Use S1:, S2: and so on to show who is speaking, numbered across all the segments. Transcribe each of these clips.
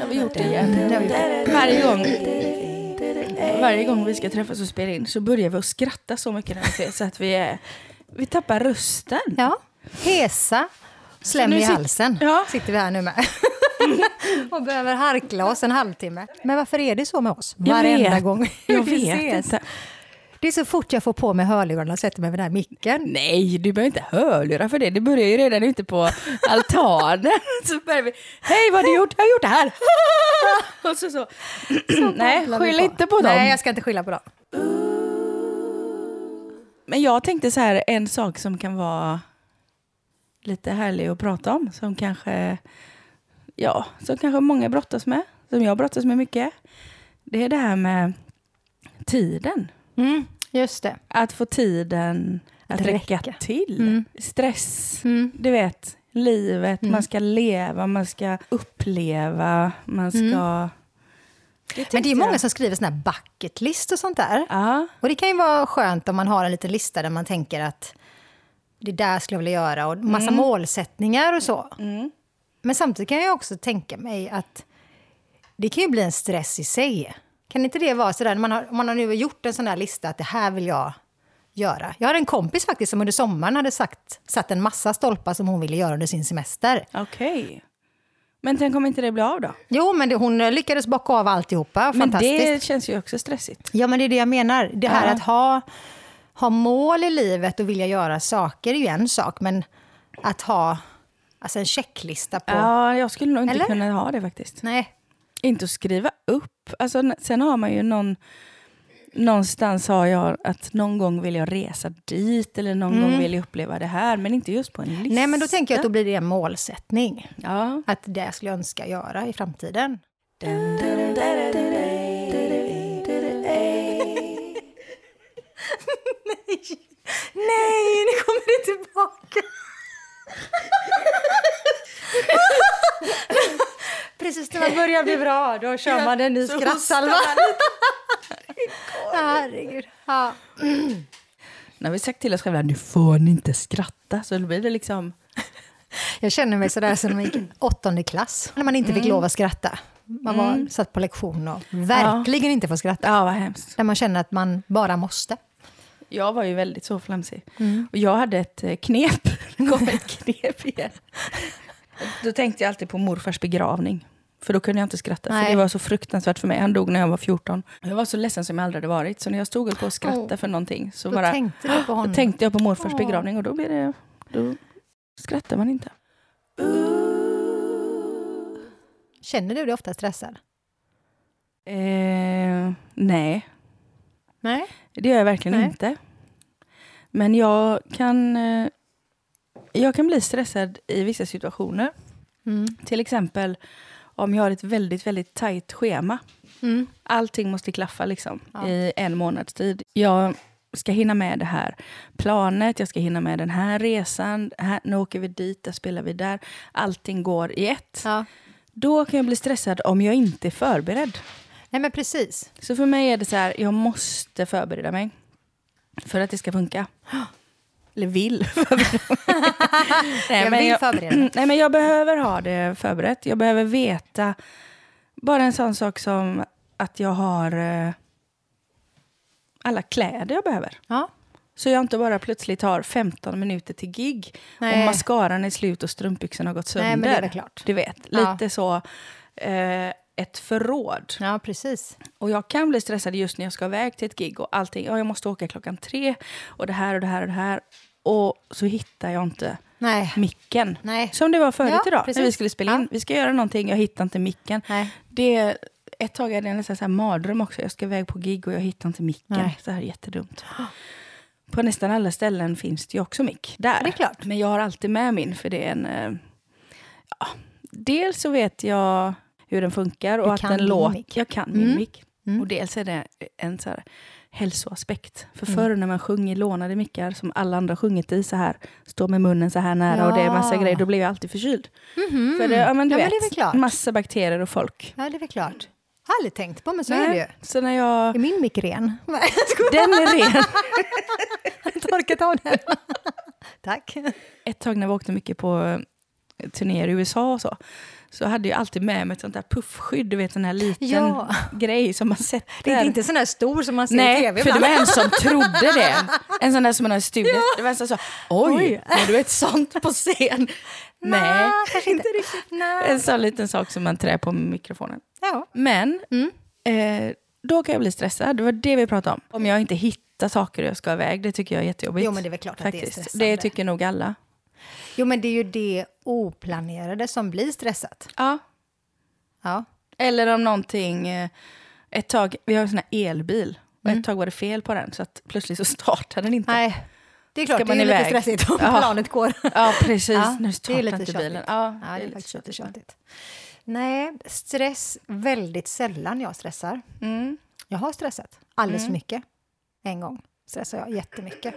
S1: Har vi gjort det igen. Varje gång, varje gång vi ska träffas och spela in så börjar vi att skratta så mycket när vi ses så att vi, är, vi tappar rösten.
S2: Ja, hesa, slem i halsen
S1: Ja.
S2: sitter vi här nu med. och behöver harkla oss en halvtimme. Men varför är det så med oss?
S1: Jag
S2: Varenda
S1: vet.
S2: gång
S1: Jag
S2: vi
S1: vet
S2: ses.
S1: inte.
S2: Det är så fort jag får på mig hörlurarna och sätter mig vid den här micken.
S1: Nej, du behöver inte hörlurar för det. Det börjar ju redan ute på altanen. Så börjar vi, hej vad har du gjort? Jag har gjort det här. Och så så. Nej,
S2: babblar vi
S1: skyll inte på dem.
S2: Nej, jag ska inte skylla på dem.
S1: Men jag tänkte så här, en sak som kan vara lite härlig att prata om, som kanske, ja, som kanske många brottas med, som jag brottas med mycket. Det är det här med tiden.
S2: Mm, just det.
S1: Att få tiden att räcka,
S2: räcka.
S1: till.
S2: Mm.
S1: Stress,
S2: Mm.
S1: du vet, livet,
S2: Mm.
S1: man ska leva, man ska uppleva, man ska...
S2: Mm.
S1: Det
S2: Men det är många
S1: jag.
S2: som skriver såna här bucket list och sånt där.
S1: Ja,
S2: Och det kan ju vara skönt om man har en liten lista där man tänker att det där skulle jag vilja göra och massa målsättningar och så. Men samtidigt kan jag också tänka mig att det kan ju bli en stress i sig. Kan inte det vara sådär, man har, man har nu gjort en sån här lista att det här vill jag göra. Jag har en kompis faktiskt som under sommaren hade sagt, satt en massa stolpar som hon ville göra under sin semester.
S1: okej. Men tänk om inte det blir av då?
S2: Jo, men det, hon lyckades bocka av alltihopa.
S1: Men det känns ju också stressigt.
S2: Ja, men det är det jag menar. Det här
S1: Ja.
S2: att ha, ha mål i livet och vilja göra saker är ju en sak, men att ha alltså en checklista på...
S1: Ja, jag skulle nog inte
S2: Eller?
S1: kunna ha det faktiskt.
S2: Nej.
S1: Inte att skriva upp. Alltså, sen har man ju någon... Någonstans har jag att någon gång vill jag resa dit eller någon gång vill jag uppleva det här, men inte just på en lista.
S2: Mm. Nej, men då tänker jag att då blir det en målsättning.
S1: Ja.
S2: Att det skulle jag önska göra i framtiden. Nej, Precis när man börjar bli bra, då kör man en ny skrattsalva. Herregud. Ja.
S1: När vi sagt till oss själva, nu får ni inte skratta, så då blir det liksom...
S2: Jag känner mig sådär som i åttonde klass, när man inte fick lov att skratta. Man var satt på lektion och verkligen inte får skratta.
S1: Ja, vad hemskt.
S2: Där man känner att man bara måste.
S1: Jag var ju väldigt så flamsig.
S2: Mm.
S1: Och jag hade ett eh, knep. Kom ett knep igen. Då tänkte jag alltid på morfars begravning. För då kunde jag inte skratta.
S2: Nej.
S1: För det var så fruktansvärt för mig. Han dog när jag var 14. Jag var så ledsen som jag aldrig hade varit. Så när jag stod upp och skrattade
S2: Åh.
S1: för någonting så
S2: Då
S1: bara
S2: tänkte du på honom.
S1: tänkte jag på morfars
S2: Åh.
S1: begravning. Och då blev det... Då skrattar man inte.
S2: Känner du dig ofta stressad?
S1: Eh, nej,
S2: Nej.
S1: det gör jag verkligen
S2: Nej.
S1: inte. Men jag kan, eh, jag kan bli stressad i vissa situationer.
S2: Mm.
S1: Till exempel om jag har ett väldigt, väldigt tajt schema.
S2: Mm.
S1: Allting måste klaffa liksom,
S2: Ja.
S1: i en månads tid. Jag ska hinna med det här planet, jag ska hinna med den här resan. Här, nu åker vi dit, där spelar vi där. Allting går i ett.
S2: Ja.
S1: Då kan jag bli stressad om jag inte är förberedd.
S2: Nej, men precis.
S1: Så för mig är det så här, jag måste förbereda mig. För att det ska funka. Eller vill förbereda. Nej,
S2: Jag
S1: men
S2: vill förbereda.
S1: Nej, men jag behöver ha det förberett. Jag behöver veta. Bara en sån sak som att jag har eh, alla kläder jag behöver.
S2: Ja.
S1: Så jag inte bara plötsligt har 15 minuter till gig
S2: Nej.
S1: och mascaran är slut och strumpbyxorna har gått sönder.
S2: Nej, men det är klart.
S1: Du vet,
S2: Ja.
S1: lite så. Eh, ett förråd.
S2: ja, precis.
S1: Och jag kan bli stressad just när jag ska iväg till ett gig och allting. Ja, jag måste åka klockan tre och det här och det här och det här. Och så hittar jag inte
S2: Nej.
S1: micken.
S2: Nej.
S1: Som det var förut
S2: Ja,
S1: idag
S2: precis.
S1: när vi skulle spela in.
S2: Ja.
S1: Vi ska göra någonting, jag hittar inte micken.
S2: Nej.
S1: Det, ett tag hade jag nästan så här mardröm också. Jag ska iväg på gig och jag hittar inte micken.
S2: Nej.
S1: Så här jättedumt. På nästan alla ställen finns det ju också mick där.
S2: Det är klart.
S1: Men jag har alltid med min för det är en... eh, Ja, dels så vet jag hur den funkar och
S2: Du
S1: att den låter... Jag kan min
S2: Mm.
S1: mick.
S2: Mm.
S1: Och dels är det en så här hälsoaspekt. För
S2: Mm.
S1: förr när man sjunger lånade mickar som alla andra sjungit i så här, står med munnen så här nära och det är massa
S2: Ja.
S1: grejer, då blir jag alltid förkyld.
S2: Mhm.
S1: För det, ja, men du
S2: ja,
S1: vet,
S2: men det är väl klart.
S1: massa bakterier och folk.
S2: Ja, det är väl klart. Har aldrig tänkt på, men så är det ju.
S1: Så när jag...
S2: Är min mick ren? Nej, jag.
S1: Den är ren.
S2: Jag torkat av den. Tack.
S1: Ett tag när vi åkte mycket på eh, turnéer i USA och så, så hade jag alltid med mig ett sånt där puffskydd, du vet en här liten
S2: Ja.
S1: grej som man sätter.
S2: Det är inte sån här stor som man ser i
S1: Nej,
S2: tv
S1: för det
S2: ibland.
S1: var en som trodde det. En sån där som man har i studion. Det var en som sa, oj, har du ett sånt på scen? Nej,
S2: kanske inte. Nej.
S1: en sån liten sak som man trär på mikrofonen.
S2: Ja.
S1: Men
S2: Mm.
S1: eh, då kan jag bli stressad. Det var det vi pratade om. Om jag inte hittar saker jag ska iväg, det tycker jag är jättejobbigt.
S2: Jo, men det är väl klart att det är
S1: faktiskt.
S2: stressande.
S1: Det tycker nog alla.
S2: Jo, men det är ju det oplanerade som blir stressat.
S1: Ja.
S2: Ja.
S1: Eller om någonting, eh, ett tag, vi har en sån här elbil. Och ett tag var det fel på den så att plötsligt så startade den inte.
S2: Mm. Nej, det är klart,
S1: Ska
S2: det är
S1: man
S2: ju lite
S1: iväg?
S2: stressigt om
S1: Ja.
S2: planet går.
S1: Ja, precis.
S2: Ja,
S1: nu
S2: det är
S1: startar
S2: lite
S1: inte
S2: tjatigt.
S1: bilen. Ja,
S2: Ja, det är
S1: lite
S2: faktiskt
S1: tjatigt.
S2: jättetjatigt. Nej, stress väldigt sällan jag stressar.
S1: Mm.
S2: Jag har stressat alldeles för mycket. En gång stressade jag jättemycket.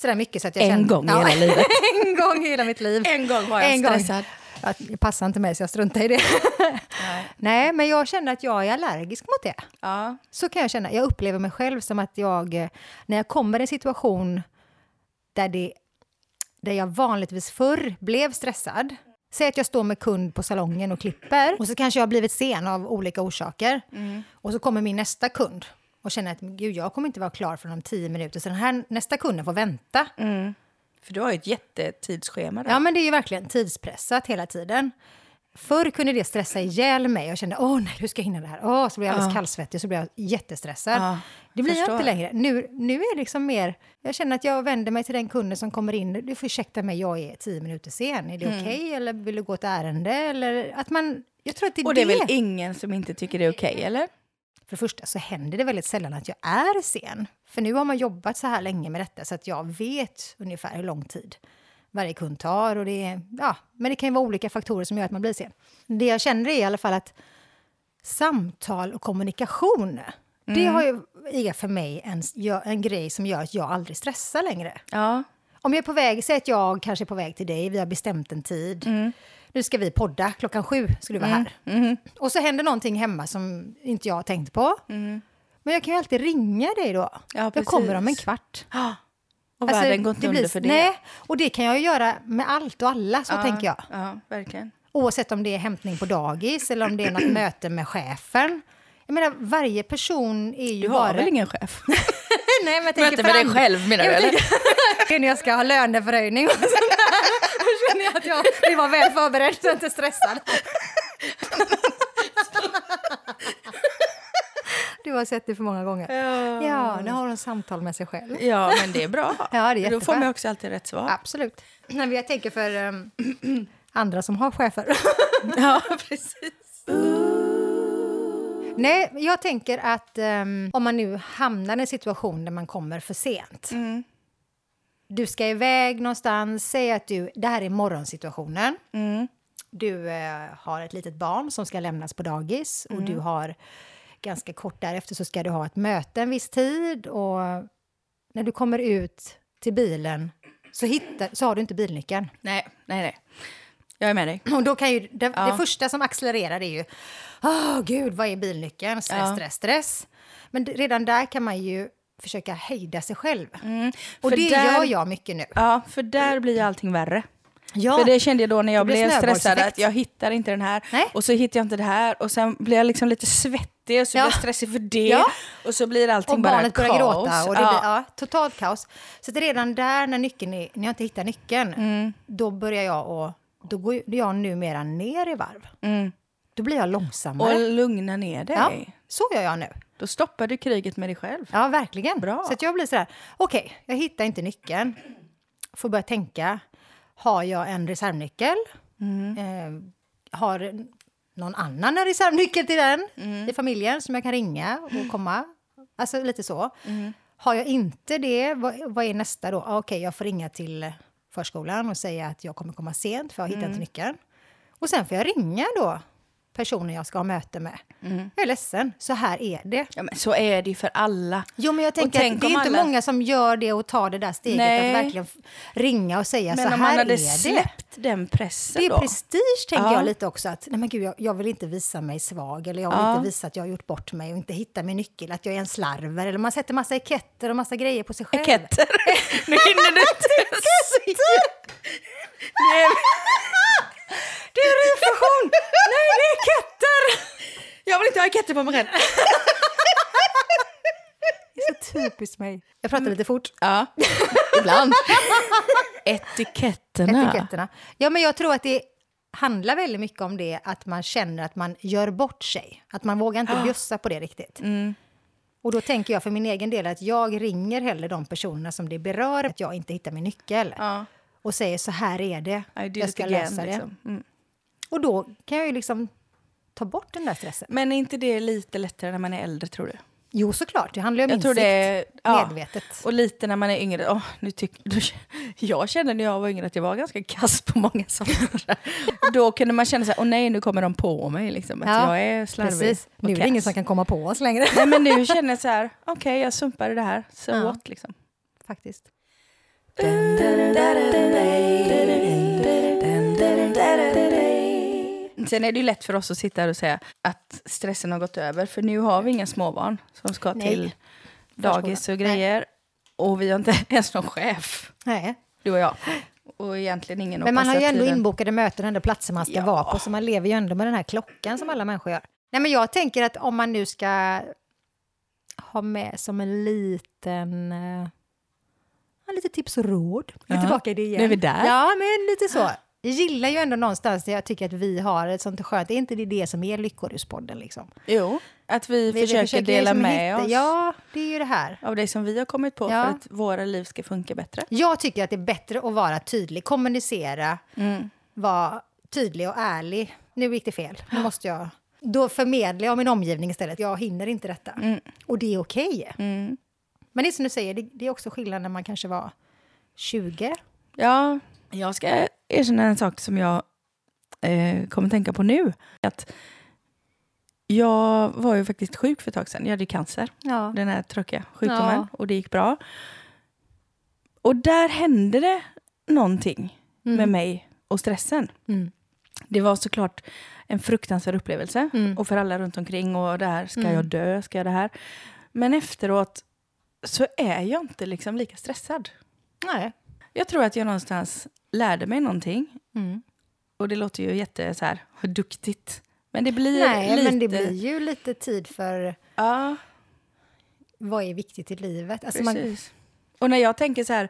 S2: Så där mycket så att jag
S1: En
S2: kände...
S1: gång i hela livet.
S2: en gång i hela mitt liv.
S1: En gång var jag
S2: En gång.
S1: stressad.
S2: Ja, Det passar inte mig så jag struntar i det. Nej, men jag känner att jag är allergisk mot det.
S1: Ja.
S2: Så kan jag känna. Jag upplever mig själv som att jag, eh, när jag kommer i en situation där, det, där jag vanligtvis förr blev stressad. Säg att jag står med kund på salongen och klipper och så kanske jag har blivit sen av olika orsaker. Och så kommer min nästa kund och känner att gud, jag kommer inte vara klar för om tio minuter så den här nästa kunden får vänta.
S1: För du har ju ett jättetidsschema där.
S2: Ja, men det är ju verkligen tidspressat hela tiden. Förr kunde det stressa ihjäl mig. Jag kände, åh nej, hur ska jag hinna det här? Åh, så blev jag alldeles kallsvettig, så blev jag jättestressad.
S1: Ja,
S2: det blir jag
S1: förstår.
S2: inte längre. Nu, nu är det liksom mer, jag känner att jag vänder mig till den kunden som kommer in. Du får ursäkta mig, jag är tio minuter sen. Är det
S1: Mm.
S2: okej? Eller vill du gå ett ärende? Eller att man, jag tror att det är
S1: Och det är
S2: det.
S1: väl ingen som inte tycker det är okej, eller?
S2: För det första så händer det väldigt sällan att jag är sen. För nu har man jobbat så här länge med detta så att jag vet ungefär hur lång tid varje kund tar. Och det är, ja, men det kan ju vara olika faktorer som gör att man blir sen. Det jag känner är i alla fall att samtal och kommunikation, det har ju, är för mig en, en grej som gör att jag aldrig stressar längre.
S1: Ja.
S2: Om jag är på väg, säg att jag kanske är på väg till dig, vi har bestämt en tid. Nu ska vi podda, klockan sju ska du vara här. Och så händer någonting hemma som inte jag har tänkt på. Men jag kan ju alltid ringa dig då. jag
S1: precis.
S2: kommer om en kvart.
S1: Och
S2: Alltså,
S1: världen går inte under för det.
S2: Nej, och det kan jag ju göra med allt och alla, så
S1: ja,
S2: tänker jag.
S1: Ja, verkligen.
S2: Oavsett om det är hämtning på dagis eller om det är något möte med chefen. Jag menar, varje person är ju
S1: Du
S2: bara...
S1: har väl ingen chef?
S2: Nej, men jag tänker
S1: Möte med dig själv menar du,
S2: Jag
S1: eller?
S2: när jag ska ha löneförhöjning och sånt känner jag att jag vill vara väl förberedd så jag inte stressad. Du har sett det för många gånger. Ja, nu har hon samtal med sig själv.
S1: Ja, men det är bra.
S2: Ja, det är
S1: Då får man också alltid rätt svar.
S2: Absolut. Men jag tänker för ehm, andra som har chefer.
S1: Ja, precis.
S2: Nej, jag tänker att ehm, om man nu hamnar i en situation där man kommer för sent.
S1: Mm.
S2: Du ska iväg någonstans, säg att du, det här är morgonsituationen.
S1: Mm.
S2: Du eh, har ett litet barn som ska lämnas på dagis och
S1: Mm.
S2: du har ganska kort därefter så ska du ha ett möte en viss tid och när du kommer ut till bilen så, hittar, så har du inte bilnyckeln.
S1: Nej, nej, nej. Jag är med dig.
S2: Och då kan ju, det,
S1: Ja.
S2: det första som accelererar är ju, åh gud, vad är bilnyckeln? Stress,
S1: Ja.
S2: stress, stress. Men redan där kan man ju försöka hejda sig själv. Och
S1: Mm. För
S2: det
S1: där-
S2: gör jag mycket nu.
S1: Ja, för där blir allting värre.
S2: Ja,
S1: För det kände jag då när jag blev stressad, att jag hittar inte den här,
S2: Nej.
S1: och så hittar jag inte det här, och sen blir jag liksom lite svettig, och så
S2: Ja.
S1: blir jag stressig för det,
S2: Ja.
S1: och så blir allting
S2: och
S1: bara
S2: barnet börjar
S1: kaos.
S2: gråta och det blir ja, totalt kaos. Så att redan där när nyckeln är, när jag inte hittar nyckeln,
S1: Mm.
S2: då börjar jag och då går jag numera ner i varv.
S1: Mm.
S2: Då blir jag långsammare.
S1: Och lugna ner dig.
S2: ja, så gör jag nu.
S1: Då stoppar du kriget med dig själv.
S2: Ja, verkligen.
S1: Bra.
S2: Så jag blir så här, okej, jag hittar inte nyckeln. Får börja tänka, har jag en reservnyckel?
S1: Mm.
S2: Eh, har någon annan en reservnyckel till den
S1: Mm.
S2: i familjen som jag kan ringa och komma? Alltså lite så.
S1: Mm.
S2: Har jag inte det, vad, vad är nästa då? Ah, Okej, jag får ringa till förskolan och säga att jag kommer komma sent för jag har hittat
S1: Mm.
S2: nyckeln. Och sen får jag ringa då personen jag ska ha möte med.
S1: Mm.
S2: Jag är ledsen, så här är det.
S1: Ja, men så är det ju för alla.
S2: Jo, men jag tänker
S1: tänk
S2: det är
S1: om
S2: inte
S1: alla-
S2: många som gör det och tar det där steget
S1: Nej.
S2: att verkligen ringa och säga
S1: Men
S2: så
S1: om
S2: här
S1: man hade
S2: är det.
S1: släppt den pressen
S2: Det är
S1: då.
S2: prestige, tänker
S1: Ja.
S2: jag lite också. Att, nej men gud, jag, jag vill inte visa mig svag eller jag vill
S1: Ja.
S2: inte visa att jag har gjort bort mig och inte hitta min nyckel, att jag är en slarver. Eller man sätter massa etiketter och massa grejer på sig själv.
S1: Etiketter. nu hinner du inte. Nej,
S2: Det är reflektion! nej, det är etiketter!
S1: Själv.
S2: Det är så typiskt mig. Jag pratar lite fort.
S1: Ja, ibland. Etiketterna.
S2: Etiketterna. Ja, men jag tror att det handlar väldigt mycket om det att man känner att man gör bort sig. Att man vågar inte bjussa på det riktigt.
S1: Mm.
S2: Och då tänker jag för min egen del att jag ringer hellre de personerna som det berör, att jag inte hittar min nyckel.
S1: Ja.
S2: Och säger så här är det, jag ska lösa det.
S1: liksom. Mm.
S2: Och då kan jag ju liksom ta bort den där stressen.
S1: Men är inte det lite lättare när man är äldre, tror du?
S2: Jo, såklart, det handlar ju om
S1: Jag tror
S2: insikt.
S1: det är, ja.
S2: Medvetet.
S1: Och lite när man är yngre. Åh, nu tyck, då, jag kände när jag var yngre att jag var ganska kass på många saker. då kunde man känna så här, åh nej, nu kommer de på mig. Liksom, att
S2: Ja,
S1: jag är slarvig
S2: Precis. Nu är det ingen som kan komma på oss längre.
S1: Nej, men nu känner jag så här, okej, jag sumpade det här. So
S2: Ja.
S1: what, liksom.
S2: Faktiskt.
S1: Sen är det ju lätt för oss att sitta här och säga att stressen har gått över. För nu har vi inga småbarn som ska
S2: Nej.
S1: till dagis och grejer. Och vi har inte ens någon chef,
S2: Nej.
S1: du och jag. Och egentligen ingen
S2: Men man har ju ändå
S1: tiden.
S2: inbokade möten, ändå platser man ska
S1: Ja.
S2: vara på, så man lever ju ändå med den här klockan som alla människor gör. Nej, men jag tänker att om man nu ska ha med som en liten... Uh, lite tips och råd. Vi är tillbaka i det igen.
S1: Nu är vi där.
S2: Ja, men lite så. Jag gillar ju ändå någonstans där jag tycker att vi har ett sånt skönt... Det är inte det, det som är Lyckoruspodden liksom.
S1: Jo, att vi,
S2: Vi
S1: försöker, dela
S2: liksom
S1: med
S2: hitta-
S1: oss
S2: Ja, det är ju det här.
S1: av det som vi har kommit på
S2: Ja.
S1: för att våra liv ska funka bättre.
S2: Jag tycker att det är bättre att vara tydlig, kommunicera,
S1: Mm.
S2: vara tydlig och ärlig. Nu gick det fel, nu måste jag... Då förmedlar jag min omgivning istället. Jag hinner inte detta.
S1: Mm.
S2: Och det är okej.
S1: Mm.
S2: Men det är som du säger, det, det är också skillnad när man kanske var 20.
S1: Ja, jag ska erkänna en sak som jag eh, kommer tänka på nu. Att jag var ju faktiskt sjuk för ett tag sedan. Jag hade cancer,
S2: Ja.
S1: den här tråkiga sjukdomen.
S2: Ja.
S1: Och det gick bra. Och där hände det någonting med mig och stressen.
S2: Mm.
S1: Det var såklart en fruktansvärd upplevelse.
S2: Mm.
S1: Och för alla runt omkring. Och det här, ska
S2: Mm.
S1: jag dö? Ska jag det här? Men efteråt så är jag inte liksom lika stressad.
S2: Nej.
S1: Jag tror att jag någonstans lärde mig någonting.
S2: Mm.
S1: Och det låter ju jätte så här, duktigt. Men det blir
S2: Nej,
S1: lite...
S2: men det blir ju lite tid för
S1: Ja,
S2: vad är viktigt i livet. Alltså man,
S1: precis. Och när jag tänker så här,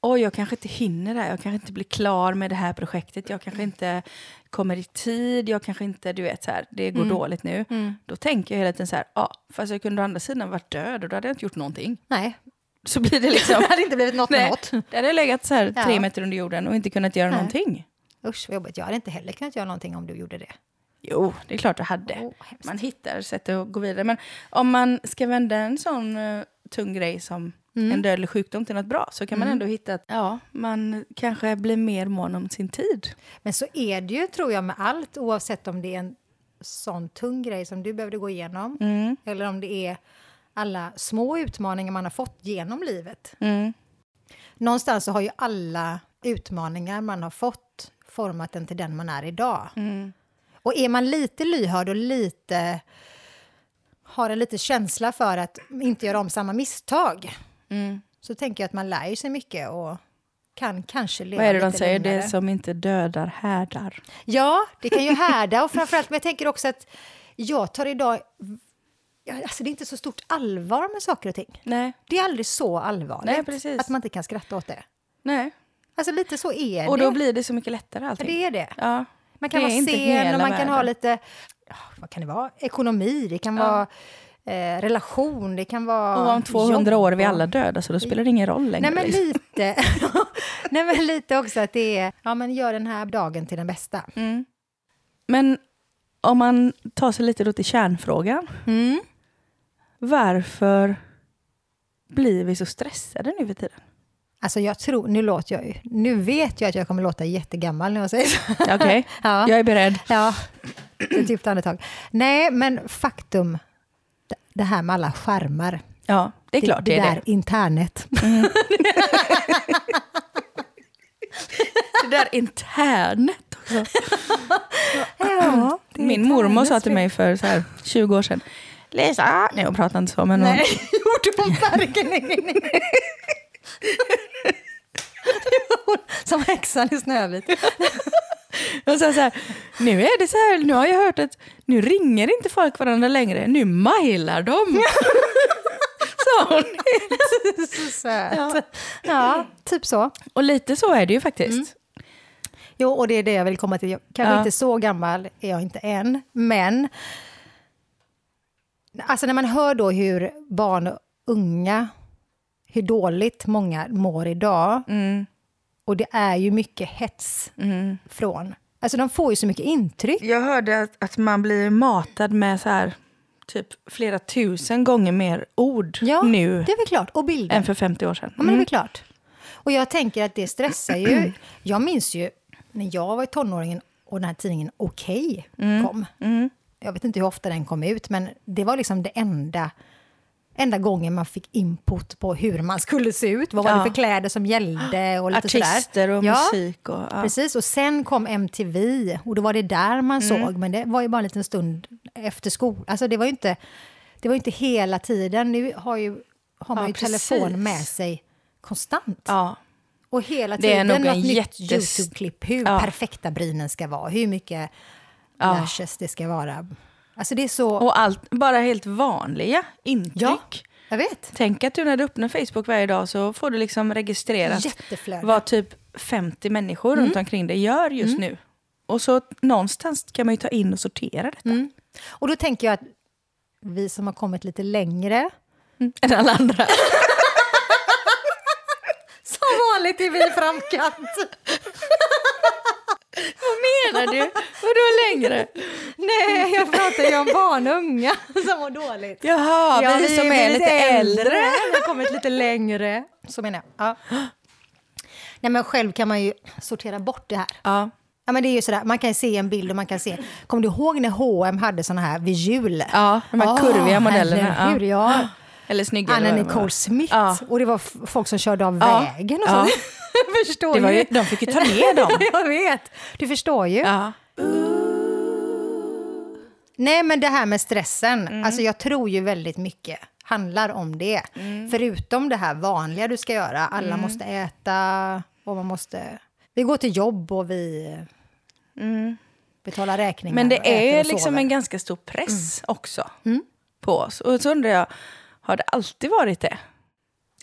S1: oj, jag kanske inte hinner det här. Jag kanske inte blir klar med det här projektet. Jag kanske inte kommer i tid. Jag kanske inte, du vet, så här, det går
S2: Mm.
S1: dåligt nu.
S2: mm.
S1: Då tänker jag hela tiden så här, ja, fast jag kunde å andra sidan varit död och då hade jag inte gjort någonting.
S2: Nej,
S1: Så blir det liksom...
S2: det hade inte blivit något med något.
S1: Där hade legat så här
S2: Ja.
S1: tre meter under jorden och inte kunnat göra
S2: Nej.
S1: någonting.
S2: Usch vad jobbigt. Jag hade inte heller kunnat göra någonting om du gjorde det.
S1: Jo, det är klart du hade.
S2: Hemskt.
S1: man hittar sätt att gå vidare. Men om man ska vända en sån eh, tung grej som
S2: Mm.
S1: en dödlig sjukdom till något bra så kan man
S2: Mm.
S1: ändå hitta att ja, man kanske blir mer mån om sin tid.
S2: Men så är det ju, tror jag, med allt oavsett om det är en sån tung grej som du behövde gå igenom
S1: Mm.
S2: eller om det är alla små utmaningar man har fått genom livet.
S1: Mm.
S2: Någonstans så har ju alla utmaningar man har fått format den till den man är idag.
S1: Mm.
S2: Och är man lite lyhörd och lite har en lite känsla för att inte göra om samma misstag
S1: Mm.
S2: så tänker jag att man lär sig mycket och kan kanske leva
S1: Vad är det de
S2: lite
S1: säger?
S2: lugnare.
S1: Det som inte dödar härdar.
S2: Ja, det kan ju härda och framförallt, men jag tänker också att jag tar idag... ja, Alltså det är inte så stort allvar med saker och ting.
S1: Nej,
S2: Det är aldrig så allvarligt
S1: Nej, precis.
S2: att man inte kan skratta åt det.
S1: nej.
S2: Alltså lite så är
S1: Och
S2: det.
S1: då blir det så mycket lättare
S2: Ja,
S1: allting.
S2: det är det.
S1: Ja.
S2: Man kan
S1: det
S2: vara sen och man kan ha
S1: världen.
S2: lite... ja, Vad kan det vara? Ekonomi, det kan
S1: Ja.
S2: vara eh, relation, det kan vara
S1: Och om 200
S2: jobb
S1: år är vi
S2: och-
S1: alla döda så då spelar det ingen roll längre.
S2: Nej men
S1: liksom.
S2: lite. Nej men lite också att det är, ja men gör den här dagen till den bästa.
S1: mm. Men om man tar sig lite då till kärnfrågan.
S2: Mm.
S1: Varför blir vi så stressade nu för tiden?
S2: Alltså jag tror, nu låter jag ju, nu vet jag att jag kommer låta jättegammal när jag säger så.
S1: Okej,
S2: Ja.
S1: jag är beredd.
S2: Ja, ett djupt andetag. Nej, men faktum, det- det här med alla skärmar.
S1: Ja, det är klart det,
S2: det
S1: är
S2: där
S1: det.
S2: internet.
S1: Det där internet också.
S2: Ja, det
S1: Min mormor sa till mig för så här 20 år sedan. Lisa, nej hon pratar inte så men hon,
S2: Nej, gjorde hon verkligen Som häxan i Snövit.
S1: sa så här, nu är det så här, nu har jag hört att nu ringer inte folk varandra längre, nu mailar de. Sa hon.
S2: Så söt. Ja. typ så.
S1: Och lite så är det ju faktiskt.
S2: Jo, och det är det jag vill komma till. Jag kanske
S1: Ja.
S2: inte så gammal är jag inte än, men... Alltså när man hör då hur barn och unga, hur dåligt många mår idag,
S1: Mm,
S2: och det är ju mycket hets
S1: mm.
S2: från... Alltså de får ju så mycket intryck.
S1: Jag hörde att, att man blir matad med så här typ flera tusen gånger mer ord
S2: Ja,
S1: nu
S2: Det är väl klart. Och bilder.
S1: än för 50 år sedan.
S2: Ja, men det är väl klart. Och jag tänker att det stressar ju. Jag minns ju när jag var i tonåringen och den här tidningen Okej kom.
S1: Mm.
S2: Jag vet inte hur ofta den kom ut, men det var liksom det enda, enda gången man fick input på hur man skulle se ut. Vad var
S1: Ja.
S2: det för kläder som gällde och lite
S1: Artister
S2: sådär.
S1: och
S2: Ja,
S1: musik. Och, ja.
S2: Precis, och sen kom MTV och då var det där man såg, men det var ju bara en liten stund efter skolan. Alltså det var ju inte, det var inte hela tiden. Nu har, ju, har man ju
S1: precis.
S2: telefon med sig konstant.
S1: Ja.
S2: Och hela
S1: Det är
S2: tiden
S1: nog
S2: något
S1: en
S2: nytt
S1: jättes-
S2: YouTube-klipp. Hur perfekta brynen ska vara, hur mycket
S1: Ja.
S2: lashes det ska vara. Alltså det är så...
S1: Och allt, bara helt vanliga intryck.
S2: Ja. jag vet.
S1: Tänk att du när du öppnar Facebook varje dag så får du liksom registrerat vad typ 50 människor runt omkring dig gör just nu. Och så någonstans kan man ju ta in och sortera detta.
S2: Mm. Och då tänker jag att vi som har kommit lite längre,
S1: Än alla andra.
S2: som vanligt är vi i framkant.
S1: Vad menar du? Vadå längre?
S2: Nej, jag pratar ju om barn och unga som mår dåligt.
S1: Jaha,
S2: Ja,
S1: vi som är lite äldre.
S2: Vi har kommit lite längre. Så menar jag. Ja. Nej, men själv kan man ju sortera bort det här.
S1: Ja.
S2: Ja, men det är ju sådär, man kan se en bild och man kan se... Kommer du ihåg när H&M hade såna här vid jul?
S1: Ja, de här
S2: Åh,
S1: kurviga modellerna.
S2: herregud, ja.
S1: Eller snygga.
S2: Anna. Nicole Smith.
S1: Ja.
S2: Och det var folk som körde av
S1: Ja.
S2: vägen och
S1: Ja.
S2: så. förstår
S1: Det var
S2: ju,
S1: de fick ju ta ner dem.
S2: jag vet. Du förstår ju. Nej, men det här med stressen.
S1: Mm.
S2: Alltså jag tror ju väldigt mycket handlar om det.
S1: Mm.
S2: Förutom det här vanliga du ska göra. Alla måste äta och man måste... Vi går till jobb och vi betalar räkningar.
S1: Mm. Men det är liksom en ganska stor press också på oss. Och så undrar jag, har det alltid varit det?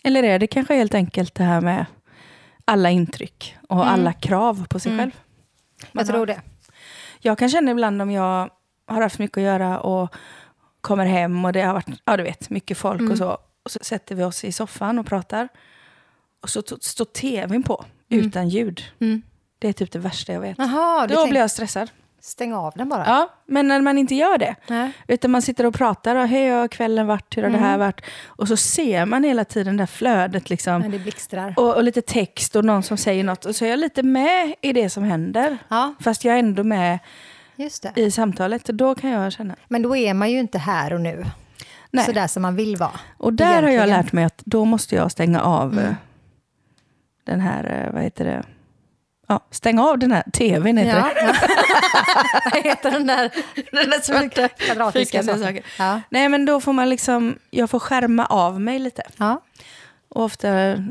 S1: Eller är det kanske helt enkelt det här med alla intryck och alla krav på sig själv?
S2: Jag tror det.
S1: Jag kan känna ibland om jag har haft mycket att göra och kommer hem och det har varit, ja du vet, mycket folk
S2: Mm.
S1: och så. Och så sätter vi oss i soffan och pratar. Och så står tvn på, utan ljud.
S2: Mm.
S1: Det är typ det värsta jag vet.
S2: Jaha, du
S1: Då blir jag stressad.
S2: stäng av den bara.
S1: Ja, men när man inte gör det.
S2: Nej.
S1: Utan man sitter och pratar, och, hej hur har kvällen varit, hur har det
S2: Mm.
S1: här varit? Och så ser man hela tiden det där flödet liksom.
S2: Men det blixtrar.
S1: Och, och lite text och någon som säger något. Och så är jag lite med i det som händer.
S2: Ja,
S1: Fast jag är ändå med. I samtalet. Och då kan jag känna.
S2: Men då är man ju inte här och nu.
S1: Nej.
S2: Sådär som man vill vara.
S1: Och där har jag
S2: egentligen.
S1: lärt mig att då måste jag stänga av
S2: Mm.
S1: den här, eh, vad heter det? Ja, stänga av den här tvn heter
S2: Ja.
S1: det.
S2: Vad heter den där
S1: Den där svarta
S2: kvadratiska saken. Ja.
S1: Nej men då får man liksom, jag får skärma av mig lite.
S2: ja.
S1: Och ofta,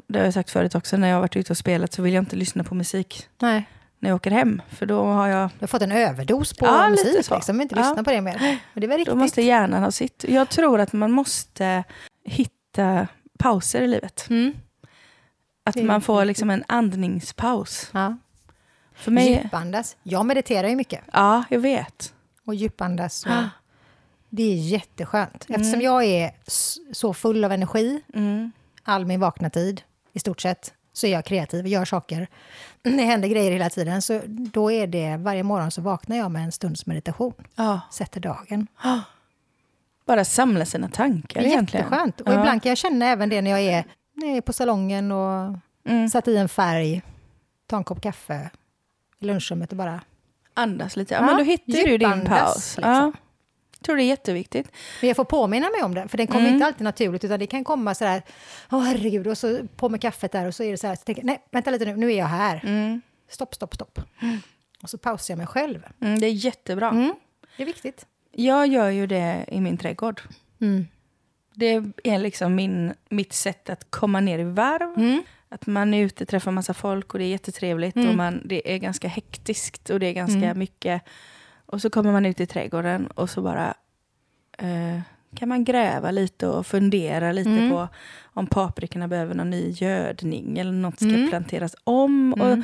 S1: det har jag sagt förut också, när jag har varit ute och spelat så vill jag inte lyssna på musik
S2: Nej.
S1: När jag åker hem. För då har jag,
S2: Du har fått en överdos på
S1: Ja, lite
S2: musik,
S1: så.
S2: liksom. inte
S1: Ja.
S2: lyssna på det mer. Men det är väl
S1: då
S2: riktigt.
S1: måste hjärnan ha sitt. Jag tror att man måste hitta pauser i livet.
S2: Mm.
S1: Att man får liksom en andningspaus.
S2: Ja.
S1: För mig,
S2: Djupandas. Jag mediterar ju mycket.
S1: ja jag vet.
S2: Och djupandas. Och
S1: Ah.
S2: det är jätteskönt. Eftersom jag är så full av energi,
S1: Mm.
S2: all min vakna tid i stort sett, så är jag kreativ och gör saker. Det händer grejer hela tiden. Så då är det, varje morgon så vaknar jag med en stunds meditation.
S1: Ja.
S2: Sätter dagen.
S1: Bara samla sina tankar egentligen.
S2: Jätteskönt. Och
S1: Ja.
S2: ibland kan jag känna även det när jag är, när jag är på salongen och
S1: Mm.
S2: Satt i en färg, ta en kopp kaffe i lunchrummet och bara...
S1: Andas lite. Ja,
S2: Ja,
S1: men då hittar du din paus.
S2: liksom.
S1: Tror det är jätteviktigt.
S2: Men jag får påminna mig om det, för den kommer
S1: Mm.
S2: inte alltid naturligt, utan det kan komma sådär, åh herregud, och så på med kaffet där och så är det så här, så tänker jag, nej, vänta lite nu, nu är jag här.
S1: Mm.
S2: Stopp, stopp, stopp. Och så pausar jag mig själv.
S1: Mm, det är jättebra.
S2: Mm. Det är viktigt.
S1: Jag gör ju det i min trädgård.
S2: Mm.
S1: Det är liksom min, mitt sätt att komma ner i varv.
S2: Mm.
S1: Att man är ute, träffar massa folk och det är jättetrevligt.
S2: Mm.
S1: Och man, det är ganska hektiskt och det är ganska mycket. Och så kommer man ut i trädgården och så bara eh, kan man gräva lite och fundera lite
S2: Mm.
S1: på om paprikorna behöver någon ny gödning eller något ska
S2: Mm.
S1: planteras om. Och
S2: Mm.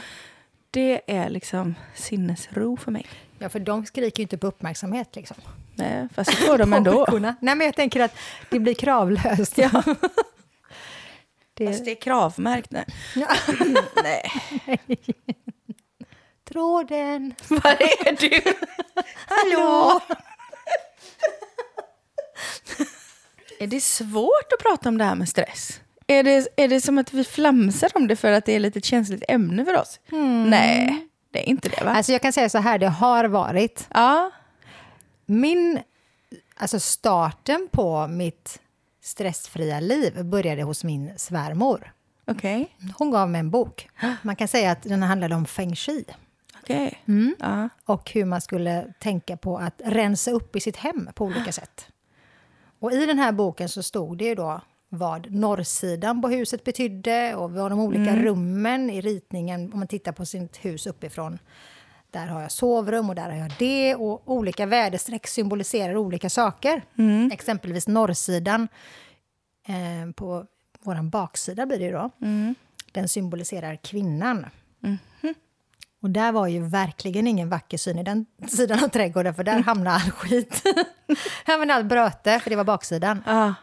S1: det är liksom sinnesro för mig.
S2: Ja, för de skriker ju inte på uppmärksamhet liksom.
S1: Nej, fast det får de ändå.
S2: Nej, men jag tänker att det blir kravlöst.
S1: Ja.
S2: det,
S1: Fast det är kravmärkt. Nej.
S2: Ja.
S1: Nej.
S2: Tråden.
S1: Var är du?
S2: Hallå!
S1: Är det svårt att prata om det här med stress? Är det, är det som att vi flamsar om det för att det är lite känsligt ämne för oss? Nej, det är inte det va?
S2: Alltså jag kan säga så här, det har varit.
S1: Ja.
S2: Min, alltså starten på mitt stressfria liv började hos min svärmor.
S1: Okej.
S2: Hon gav mig en bok. Man kan säga att den handlade om feng shui
S1: Okej. Ja.
S2: och hur man skulle tänka på att rensa upp i sitt hem på olika sätt. Och i den här boken så stod det ju då vad norrsidan på huset betydde och vad de olika rummen i ritningen, om man tittar på sitt hus uppifrån. Där har jag sovrum och där har jag det och olika väderstreck symboliserar olika saker. Exempelvis norrsidan eh, på vår baksida blir det ju då. Den symboliserar kvinnan. Och där var ju verkligen ingen vacker syn i den sidan av trädgården, för där hamnade all skit. här var allt bröte, för det var baksidan.
S1: Ja.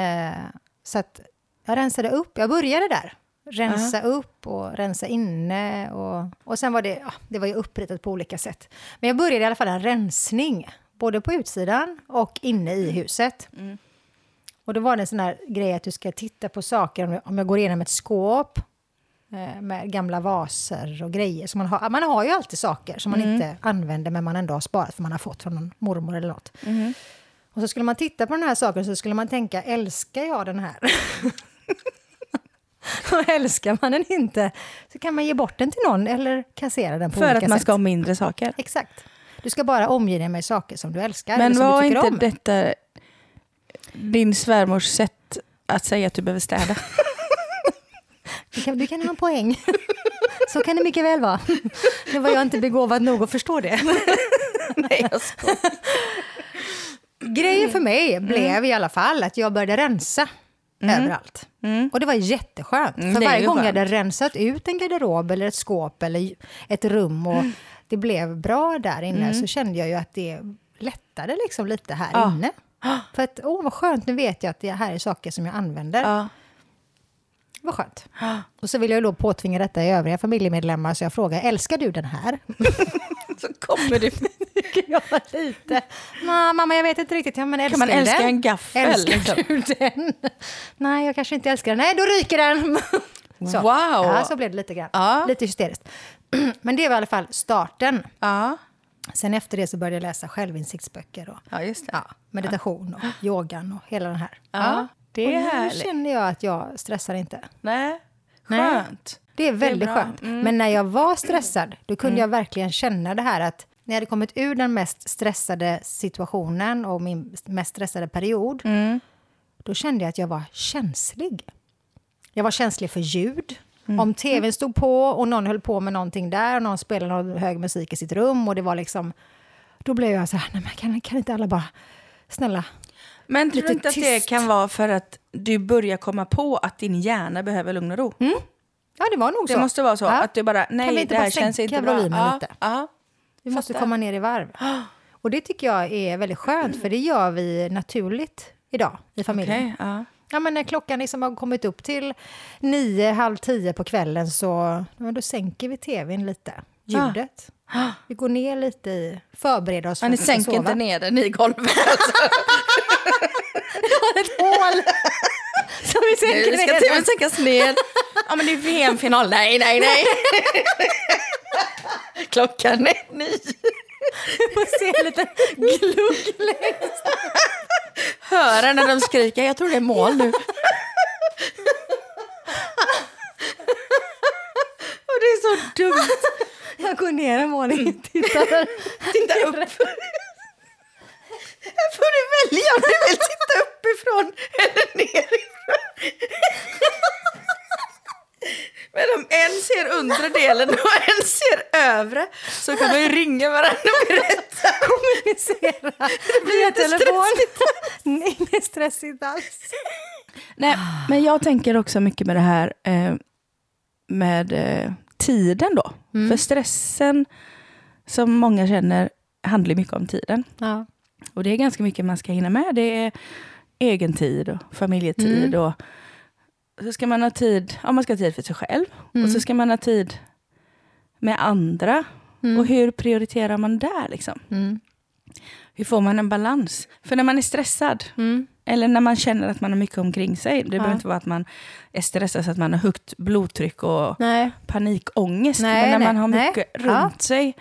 S2: Eh, så att jag rensade upp, jag började där. Rensa upp och rensa inne. Och, och sen var det, ja, det var ju uppritat på olika sätt. Men jag började i alla fall en rensning, både på utsidan och inne i huset. Och då var det en sån här grej att du ska titta på saker, om jag, om jag går igenom ett skåp med gamla vaser och grejer. Så man, har, man har ju alltid saker som man inte använder men man ändå har sparat för man har fått från någon mormor eller något. Och så skulle man titta på den här saken så skulle man tänka, älskar jag den här? och älskar man den inte så kan man ge bort den till någon eller kassera den på
S1: För
S2: olika
S1: att man
S2: sätt.
S1: ska ha mindre saker.
S2: Exakt. Du ska bara omge dig med saker som du älskar
S1: Men
S2: eller
S1: var inte
S2: om.
S1: detta din svärmors sätt att säga att du behöver städa?
S2: Du kan, du kan ha en poäng. Så kan det mycket väl vara. Nu var jag inte begåvad nog att förstå det.
S1: Nej, jag skojar.
S2: Grejen för mig
S1: Mm.
S2: blev i alla fall att jag började rensa överallt. Och det var jätteskönt.
S1: Mm,
S2: för varje gång jag hade rensat ut en garderob eller ett skåp eller ett rum och
S1: Mm.
S2: det blev bra där inne så kände jag ju att det lättade liksom lite här
S1: Ja.
S2: inne. För att, åh vad skönt, nu vet jag att det här är saker som jag använder.
S1: Ja.
S2: Vad skönt. Och så vill jag då påtvinga detta i övriga familjemedlemmar så jag frågar, älskar du den här?
S1: Så kommer du...
S2: jag lite. "Nå, mamma, jag vet inte riktigt. Ja, men älskar
S1: Kan man älska
S2: den?
S1: en gaffel?
S2: Älskar
S1: liksom?
S2: du den? Nej, jag kanske inte älskar den. Nej, då ryker den! Så.
S1: Wow!
S2: Ja, så blev det lite grann.
S1: Ja.
S2: Lite hysteriskt. Men det var i alla fall starten.
S1: Ja.
S2: Sen efter det så började jag läsa självinsiktsböcker och
S1: ja,
S2: ja, meditation och yogan och hela den här.
S1: Ja, det
S2: och
S1: är
S2: nu
S1: härligt.
S2: känner jag att jag stressar inte.
S1: Nej,
S2: Nej.
S1: skönt.
S2: Det är väldigt
S1: bra. Mm.
S2: skönt. Men när jag var stressad, då kunde jag verkligen känna det här att när jag hade kommit ur den mest stressade situationen och min mest stressade period,
S1: Mm.
S2: då kände jag att jag var känslig. Jag var känslig för ljud.
S1: Mm.
S2: Om tvn stod på och någon höll på med någonting där och någon spelade någon hög musik i sitt rum och det var liksom... Då blev jag så här, nej men kan, kan inte alla bara... Snälla.
S1: Men tror du inte att det kan vara för att du börjar komma på att din hjärna behöver lugn och ro?
S2: Ja, det var nog
S1: Det
S2: så.
S1: måste vara så.
S2: Ja.
S1: Att du bara, nej
S2: vi inte
S1: det här
S2: bara
S1: känns
S2: sänka
S1: inte bra.
S2: volymen
S1: Ja,
S2: lite?
S1: ja.
S2: Vi måste komma ner i varv. Och det tycker jag är väldigt skönt, för det gör vi naturligt idag i familjen.
S1: Okej, ja.
S2: Ja, men när klockan liksom har kommit upp till nio, halv tio på kvällen så ja, då sänker vi tvn lite, ljudet. Vi går ner lite i, förbereder oss
S1: Ja, ni
S2: för att vi ska
S1: sänker
S2: sova.
S1: inte ner den i golvet. Alltså.
S2: ett hål! Så vi
S1: Nu
S2: sänker
S1: ska
S2: ner
S1: tvn sänkas ner. Ja men det är VM-final. Nej, nej, nej. Klockan är nio.
S2: Du får se en liten glugg längst.
S1: Höra när de skriker. Jag tror det är mål nu. Och det är så dumt.
S2: Jag går ner en våning tittar.
S1: Titta upp. Välja du vill titta uppifrån eller nerifrån. Men om en ser undre delen och en ser övre så kan man ju ringa varandra och berätta.
S2: Kommunicera via telefon. Nej, Inget stressigt alls.
S1: Nej, men jag tänker också mycket med det här eh, med eh, tiden då. För stressen som många känner handlar mycket om tiden.
S2: Ja.
S1: Och det är ganska mycket man ska hinna med. Det är egen tid och familjetid. Och så ska man ha tid, ja, man ska ha tid för sig själv. Och så ska man ha tid med andra. Och hur prioriterar man där liksom?
S2: Mm.
S1: Hur får man en balans? För när man är stressad,
S2: Mm.
S1: eller när man känner att man har mycket omkring sig. Det behöver inte vara att man är stressad så att man har högt blodtryck och
S2: Nej.
S1: panikångest.
S2: Nej,
S1: men när
S2: nej,
S1: man har mycket
S2: Ja.
S1: runt sig,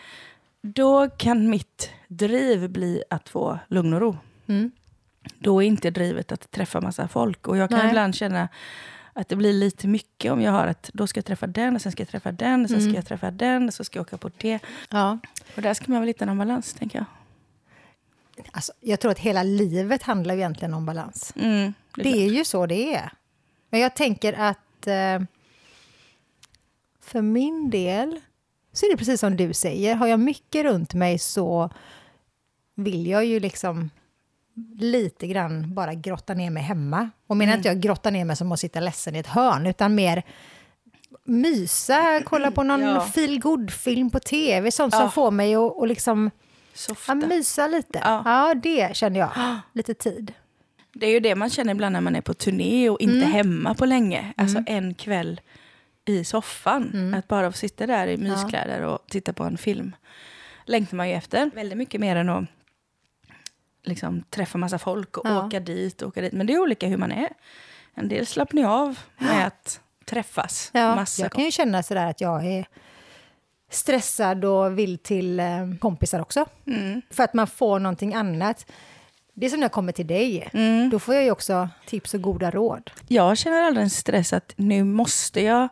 S1: då kan mitt driv bli att få lugn och ro.
S2: Mm.
S1: Då är inte drivet att träffa massa folk. Och jag kan
S2: Nej.
S1: ibland känna att det blir lite mycket om jag har att då ska jag träffa den, och sen ska jag träffa den, och sen
S2: Mm.
S1: ska jag träffa den, och så ska jag åka på det.
S2: Ja.
S1: Och där ska man väl hitta någon balans, tänker jag.
S2: Alltså, jag tror att hela livet handlar egentligen om balans.
S1: Mm, det är
S2: Det är ju så det är. Men jag tänker att eh, för min del så är det precis som du säger. Har jag mycket runt mig så vill jag ju liksom lite grann bara grotta ner mig hemma. Och menar inte jag grotta ner mig som att sitta ledsen i ett hörn, utan mer mysa, kolla på någon
S1: Ja.
S2: feel film på tv, sånt
S1: Ja.
S2: som får mig att att liksom,
S1: Softa.
S2: ja, mysa lite.
S1: Ja.
S2: Ja. det känner jag. Lite tid.
S1: Det är ju det man känner ibland när man är på turné och inte
S2: Mm.
S1: hemma på länge. Alltså en kväll i soffan.
S2: Mm.
S1: Att bara få sitta där i myskläder och titta på en film. Längtar man ju efter. Väldigt mycket mer än att liksom, träffa massa folk och
S2: Ja.
S1: åka dit och åka dit. Men det är olika hur man är. En del slappnar ju av med att träffas.
S2: Ja,
S1: massa
S2: jag kan ju känna sådär att jag är stressad och vill till eh, kompisar också.
S1: Mm.
S2: För att man får någonting annat. Det är som när jag kommer till dig.
S1: Mm.
S2: Då får jag ju också tips och goda råd.
S1: Jag känner aldrig en stress att nu måste jag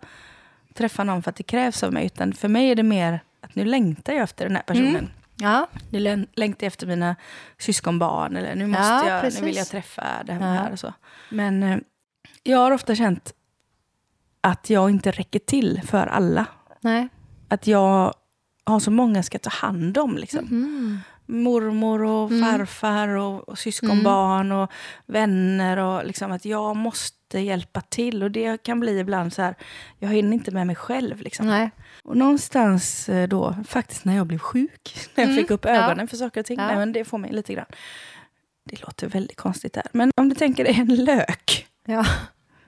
S1: träffa någon för att det krävs av mig. Utan för mig är det mer att nu längtar jag efter den här personen.
S2: Mm. Ja,
S1: Nu län- längtar jag efter mina syskonbarn. Eller nu, måste
S2: Ja,
S1: jag,
S2: precis.
S1: nu vill jag träffa den
S2: Ja.
S1: här. Och så. Men eh, jag har ofta känt att jag inte räcker till för alla.
S2: nej.
S1: Att jag har så många ska ta hand om. Liksom.
S2: Mm.
S1: Mormor och farfar och, och syskonbarn och vänner. Och liksom att jag måste hjälpa till. Och det kan bli ibland så här, jag hinner inte med mig själv. Liksom.
S2: Nej.
S1: Och någonstans eh, då, faktiskt när jag blev sjuk, när jag
S2: Mm,
S1: fick upp
S2: ja.
S1: ögonen för saker och ting,
S2: Ja.
S1: nej, men det får mig lite grann. Det låter väldigt konstigt där. Men om du tänker dig en lök
S2: Ja.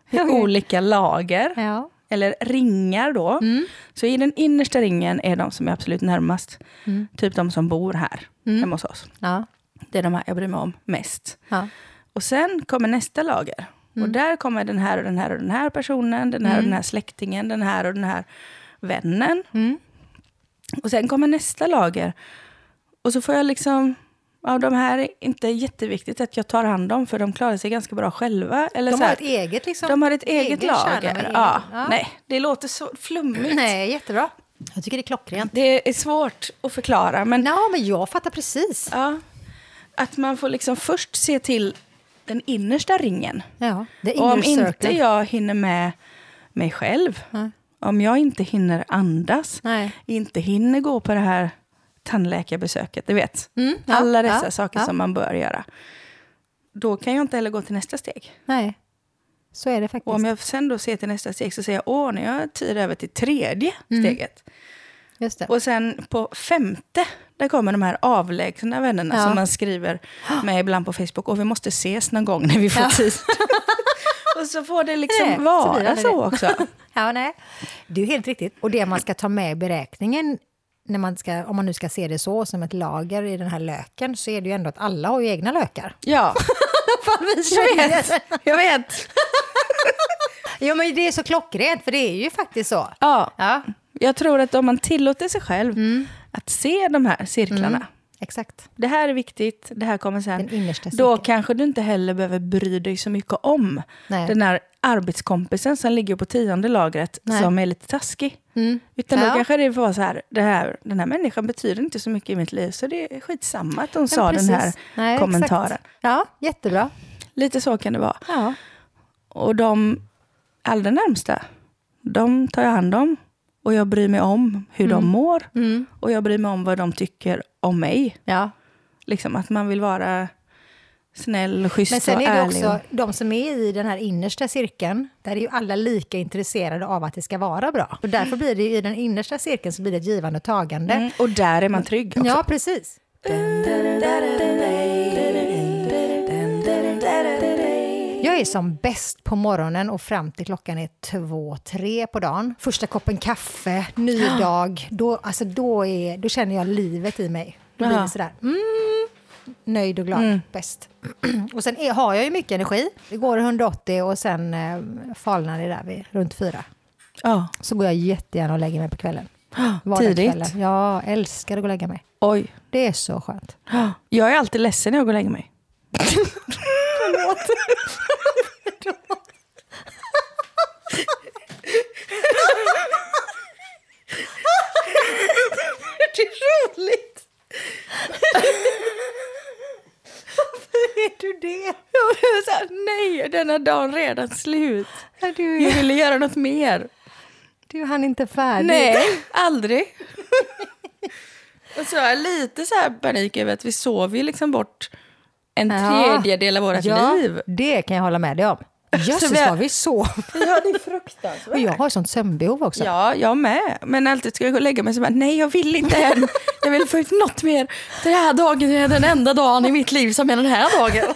S1: i olika lager,
S2: Ja.
S1: Eller ringar då.
S2: Mm.
S1: Så i den innersta ringen är de som är absolut närmast.
S2: Mm.
S1: Typ de som bor här,
S2: Mm.
S1: hemma hos oss.
S2: Ja.
S1: Det är de här jag bryr mig om mest.
S2: Ja.
S1: Och sen kommer nästa lager. Och där kommer den här och den här och den här personen, den här och den här släktingen, den här och den här vännen.
S2: Mm.
S1: Och sen kommer nästa lager. Och så får jag liksom, ja de här är inte jätteviktigt att jag tar hand om för de klarar sig ganska bra själva. Eller
S2: De
S1: så
S2: har
S1: här,
S2: ett eget liksom.
S1: de har ett eget
S2: kärna
S1: lager.
S2: egen-
S1: Ja,
S2: ja.
S1: Nej, det låter så flummigt.
S2: Nej, jättebra. Jag tycker det är klockrent.
S1: Det är svårt att förklara. Men
S2: Ja, men jag fattar precis.
S1: ja, att man får liksom först se till den innersta ringen.
S2: Ja,
S1: Och om
S2: inner
S1: inte
S2: circle.
S1: jag hinner med mig själv,
S2: Nej.
S1: om jag inte hinner andas,
S2: Nej.
S1: inte hinner gå på det här tandläkarbesöket, du vet.
S2: Mm, ja,
S1: Alla dessa
S2: ja,
S1: saker
S2: ja.
S1: som man bör göra. Då kan jag inte heller gå till nästa steg.
S2: Nej, så är det faktiskt.
S1: Och om jag sen då ser till nästa steg så säger jag, åh, nu har jag tid över till tredje
S2: Mm.
S1: steget.
S2: Just det.
S1: Och sen på femte, där kommer de här avlägsna vännerna som man skriver med ibland på Facebook. Och vi måste ses någon gång när vi får tid. och så får det liksom
S2: Nej, så
S1: vara så,
S2: det.
S1: också.
S2: Ja, nej. Det är helt riktigt. Och det man ska ta med i beräkningen, när man ska, om man nu ska se det så, som ett lager i den här löken, så är det ju ändå att alla har ju egna lökar.
S1: Ja,
S2: Fan, vi
S1: jag vet. Jag vet.
S2: Jo, men det är så klockrent, för det är ju faktiskt så.
S1: Ja,
S2: Ja,
S1: jag tror att om man tillåter sig själv att se de här cirklarna.
S2: exakt.
S1: Det här är viktigt, det här kommer sen.
S2: Den innersta
S1: Då kanske du inte heller behöver bry dig så mycket om
S2: Nej.
S1: den här arbetskompisen som ligger på tionde lagret
S2: Nej.
S1: som är lite taskig.
S2: Mm.
S1: Utan då
S2: Ja.
S1: kanske det vara så här, det här, den här människan betyder inte så mycket i mitt liv, så det är skitsamma att hon sa
S2: Ja,
S1: den
S2: precis.
S1: här
S2: Nej,
S1: kommentaren.
S2: exakt. Ja, jättebra.
S1: Lite så kan det vara.
S2: Ja.
S1: Och de allra närmsta, de tar jag hand om. Och jag bryr mig om hur de mår.
S2: Mm.
S1: Och jag bryr mig om vad de tycker om mig.
S2: ja.
S1: Liksom att man vill vara snäll och schysst
S2: Men sen
S1: och
S2: är det
S1: ärlig.
S2: också de som är i den här innersta cirkeln, där är ju alla lika intresserade av att det ska vara bra. Och därför blir det i den innersta cirkeln så blir det ett givande och tagande.
S1: mm, och där är man trygg också.
S2: Ja, precis. Jag är som bäst på morgonen och fram till klockan är två, tre på dagen. Första koppen kaffe, ny dag, då, alltså då, är, då känner jag livet i mig. Då blir det sådär, mm, nöjd och glad, bäst. och sen är, har jag ju mycket energi. Det går 180 och sen eh, falnar det där vid runt fyra.
S1: Ja.
S2: Så går jag jättegärna och lägger mig på kvällen.
S1: Tidigt.
S2: Ja, älskar att gå och lägga mig.
S1: Oj.
S2: Det är så skönt.
S1: Jag är alltid ledsen när jag går och lägger mig. det är roligt.
S2: Är du det?
S1: Jag är så här, nej, denna dagen redan slut.
S2: Du,
S1: Jag ville göra något mer.
S2: du hann inte färdigt.
S1: Nej, aldrig. Och så lite så här panik över att vi sover ju liksom bort en
S2: Ja.
S1: tredjedel av vårt
S2: ja,
S1: liv.
S2: det kan jag hålla med dig om. Jösses
S1: vi har-
S2: vad vi sov.
S1: Ja, det är fruktansvärt.
S2: Och jag har sånt sömnbehov också.
S1: Ja, jag med. Men alltid ska jag gå och lägga mig så bara, nej jag vill inte än. Jag vill få ut något mer. Den här dagen är den enda dagen i mitt liv som är den här dagen.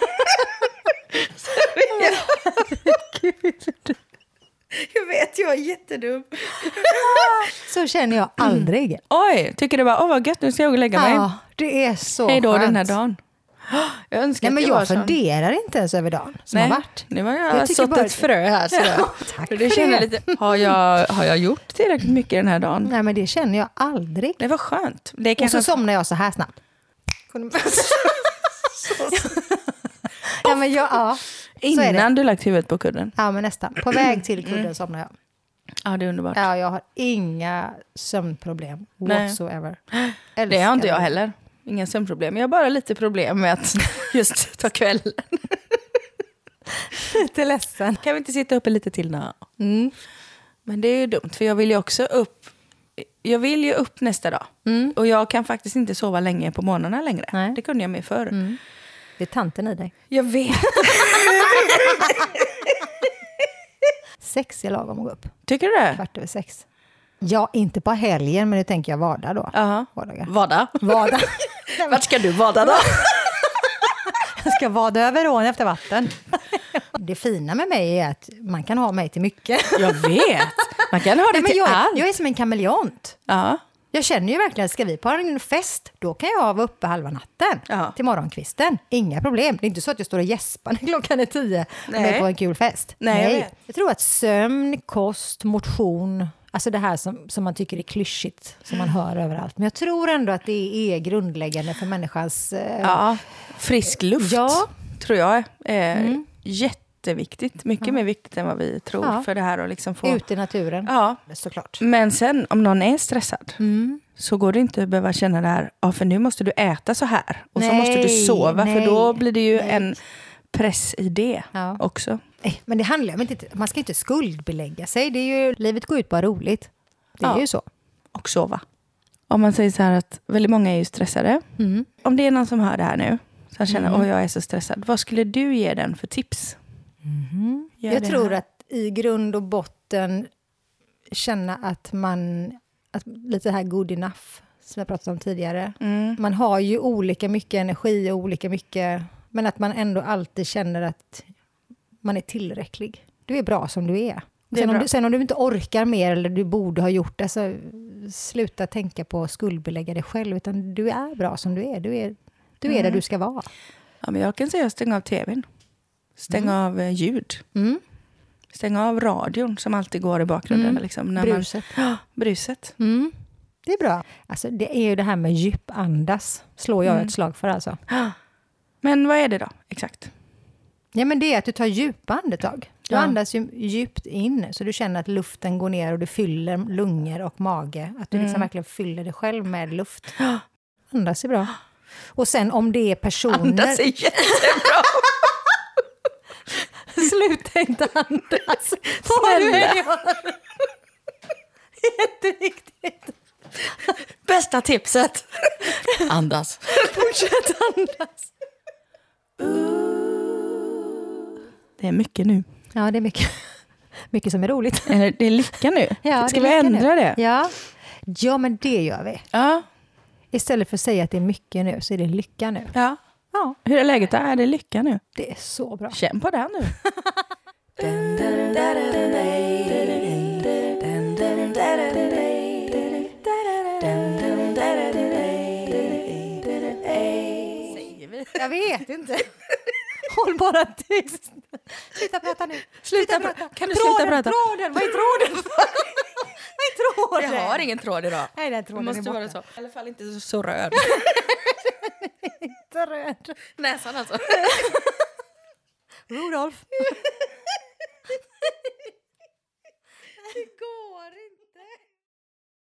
S1: Jag, jag vet, jag är jättedum.
S2: Så känner jag aldrig.
S1: Oj, tycker du bara, åh vad gött, nu ska jag gå och lägga mig.
S2: Ja, det är så
S1: Hej då
S2: skönt.
S1: den här dagen. Jag önskar
S2: Nej, men
S1: jag
S2: jag
S1: sån.
S2: funderar inte ens över dagen som
S1: Nej,
S2: har varit.
S1: nu har jag,
S2: Jag
S1: sått
S2: bara-
S1: ett frö här. Så jag,
S2: tack
S1: för det känner lite, har jag, har jag gjort tillräckligt mycket den här dagen?
S2: Nej, men det känner jag aldrig.
S1: Det var skönt. Det är
S2: Och
S1: kanske
S2: så somnar jag så här snabbt. ja, men jag, ja,
S1: innan du lagt huvudet på kudden.
S2: Ja, men nästan. På väg till kudden somnar jag.
S1: Ja, det är underbart.
S2: Ja, jag har inga sömnproblem
S1: Nej.
S2: whatsoever.
S1: Det har inte jag heller. Inga sömnproblem. Jag har bara lite problem med att just ta kvällen.
S2: Lite ledsen.
S1: Kan vi inte sitta uppe lite till?
S2: Mm.
S1: Men det är ju dumt, för jag vill ju också upp. Jag vill ju upp nästa dag. Och jag kan faktiskt inte sova länge på morgnarna längre.
S2: Nej.
S1: Det kunde jag med förr.
S2: Det är tanten i dig.
S1: Jag vet.
S2: Sex är lagom att gå upp.
S1: Tycker du det?
S2: Kvart över sex. Ja, inte på helgen, men det tänker jag vardag då.
S1: Jaha.
S2: Vardagar.
S1: Vada.
S2: Vardag.
S1: Vart ska du vada då?
S2: Jag ska vada över ån efter vatten. Det fina med mig är att man kan ha mig till mycket.
S1: Jag vet. Man kan ha det
S2: Nej, men
S1: till
S2: jag,
S1: allt.
S2: jag är som en kameleont.
S1: Ja.
S2: Jag känner ju verkligen, ska vi på en fest, då kan jag vara uppe halva natten
S1: Ja.
S2: till morgonkvisten. Inga problem. Det är inte så att jag står och gäspar när klockan är tio och
S1: Nej.
S2: är på en kul fest.
S1: Nej, jag vet.
S2: jag tror att sömn, kost, motion, alltså det här som, som man tycker är klyschigt, som man hör överallt. Men jag tror ändå att det är grundläggande för människans... Eh,
S1: ja. Frisk luft,
S2: Ja.
S1: tror jag är jätteviktigt. Mycket mer viktigt än vad vi tror.
S2: Ja.
S1: För det här att liksom få...
S2: Ut i naturen,
S1: Ja.
S2: såklart.
S1: Men sen om någon är stressad så går det inte att behöva känna det här, ja, för nu måste du äta så här och så
S2: Nej,
S1: måste du sova
S2: nej,
S1: för då blir det ju
S2: nej.
S1: en press i det
S2: Ja.
S1: också.
S2: Eh, Men det handlar om inte, man ska inte skuldbelägga sig. Det är ju, livet går ut på roligt. Det är
S1: Ja.
S2: ju så.
S1: Och sova. Om man säger så här att väldigt många är ju stressade.
S2: Mm.
S1: Om det är någon som hör det här nu, som känner att jag är så stressad, vad skulle du ge den för tips?
S2: Mm-hmm. Jag tror
S1: här.
S2: att i grund och botten känna att man, att lite här good enough, som jag pratade om tidigare.
S1: Mm.
S2: Man har ju olika mycket energi och olika mycket, men att man ändå alltid känner att man är tillräcklig. Du är bra som du är.
S1: Är
S2: Sen om, du, sen om du inte orkar mer eller du borde ha gjort det, så sluta tänka på att skuldbelägga dig själv, utan du är bra som du är. Du är, du är där du ska vara.
S1: Ja, men jag kan säga stänga av tvn. Stänga av eh, ljud.
S2: Mm.
S1: stänga av radion som alltid går i bakgrunden.
S2: Mm.
S1: Liksom, när
S2: Bruset.
S1: Man, ja, bruset.
S2: Mm. Det är bra. Alltså, det är ju det här med djupandas, slår jag
S1: Mm.
S2: ett slag för alltså.
S1: Men vad är det då exakt?
S2: Ja, men det är att du tar djupa andetag. Du
S1: Ja.
S2: andas ju djupt in, så du känner att luften går ner och du fyller lungor och mage. Att du liksom
S1: Mm.
S2: verkligen fyller dig själv med luft. Andas är bra. Och sen om det är personer...
S1: Andas är jättebra.
S2: Sluta inte andas!
S1: Snälla.
S2: Jätteviktigt.
S1: Bästa tipset. Andas.
S2: Fortsätt andas.
S1: Det är mycket nu.
S2: Ja, det är mycket, mycket som är roligt.
S1: Det är lycka nu.
S2: Ja,
S1: Ska vi ändra
S2: nu.
S1: det?
S2: Ja. ja, men det gör vi.
S1: Ja.
S2: Istället för att säga att det är mycket nu, så är det lycka nu.
S1: ja.
S2: Ja,
S1: Hur är läget? då? Är det lycka nu?
S2: det är så bra.
S1: Känn på den nu.
S2: Jag vet inte. Håll bara tyst. Sluta prata nu.
S1: Sluta prata. Kan du
S2: tråden,
S1: sluta prata?
S2: Tråden, vad är tråden för? vad är tråden?
S1: Jag har ingen tråd idag.
S2: Nej, den
S1: Det
S2: tråden
S1: måste
S2: är borta.
S1: vara så. I alla fall inte så, så röd.
S2: Inte röd.
S1: Näsan alltså.
S2: Rudolf.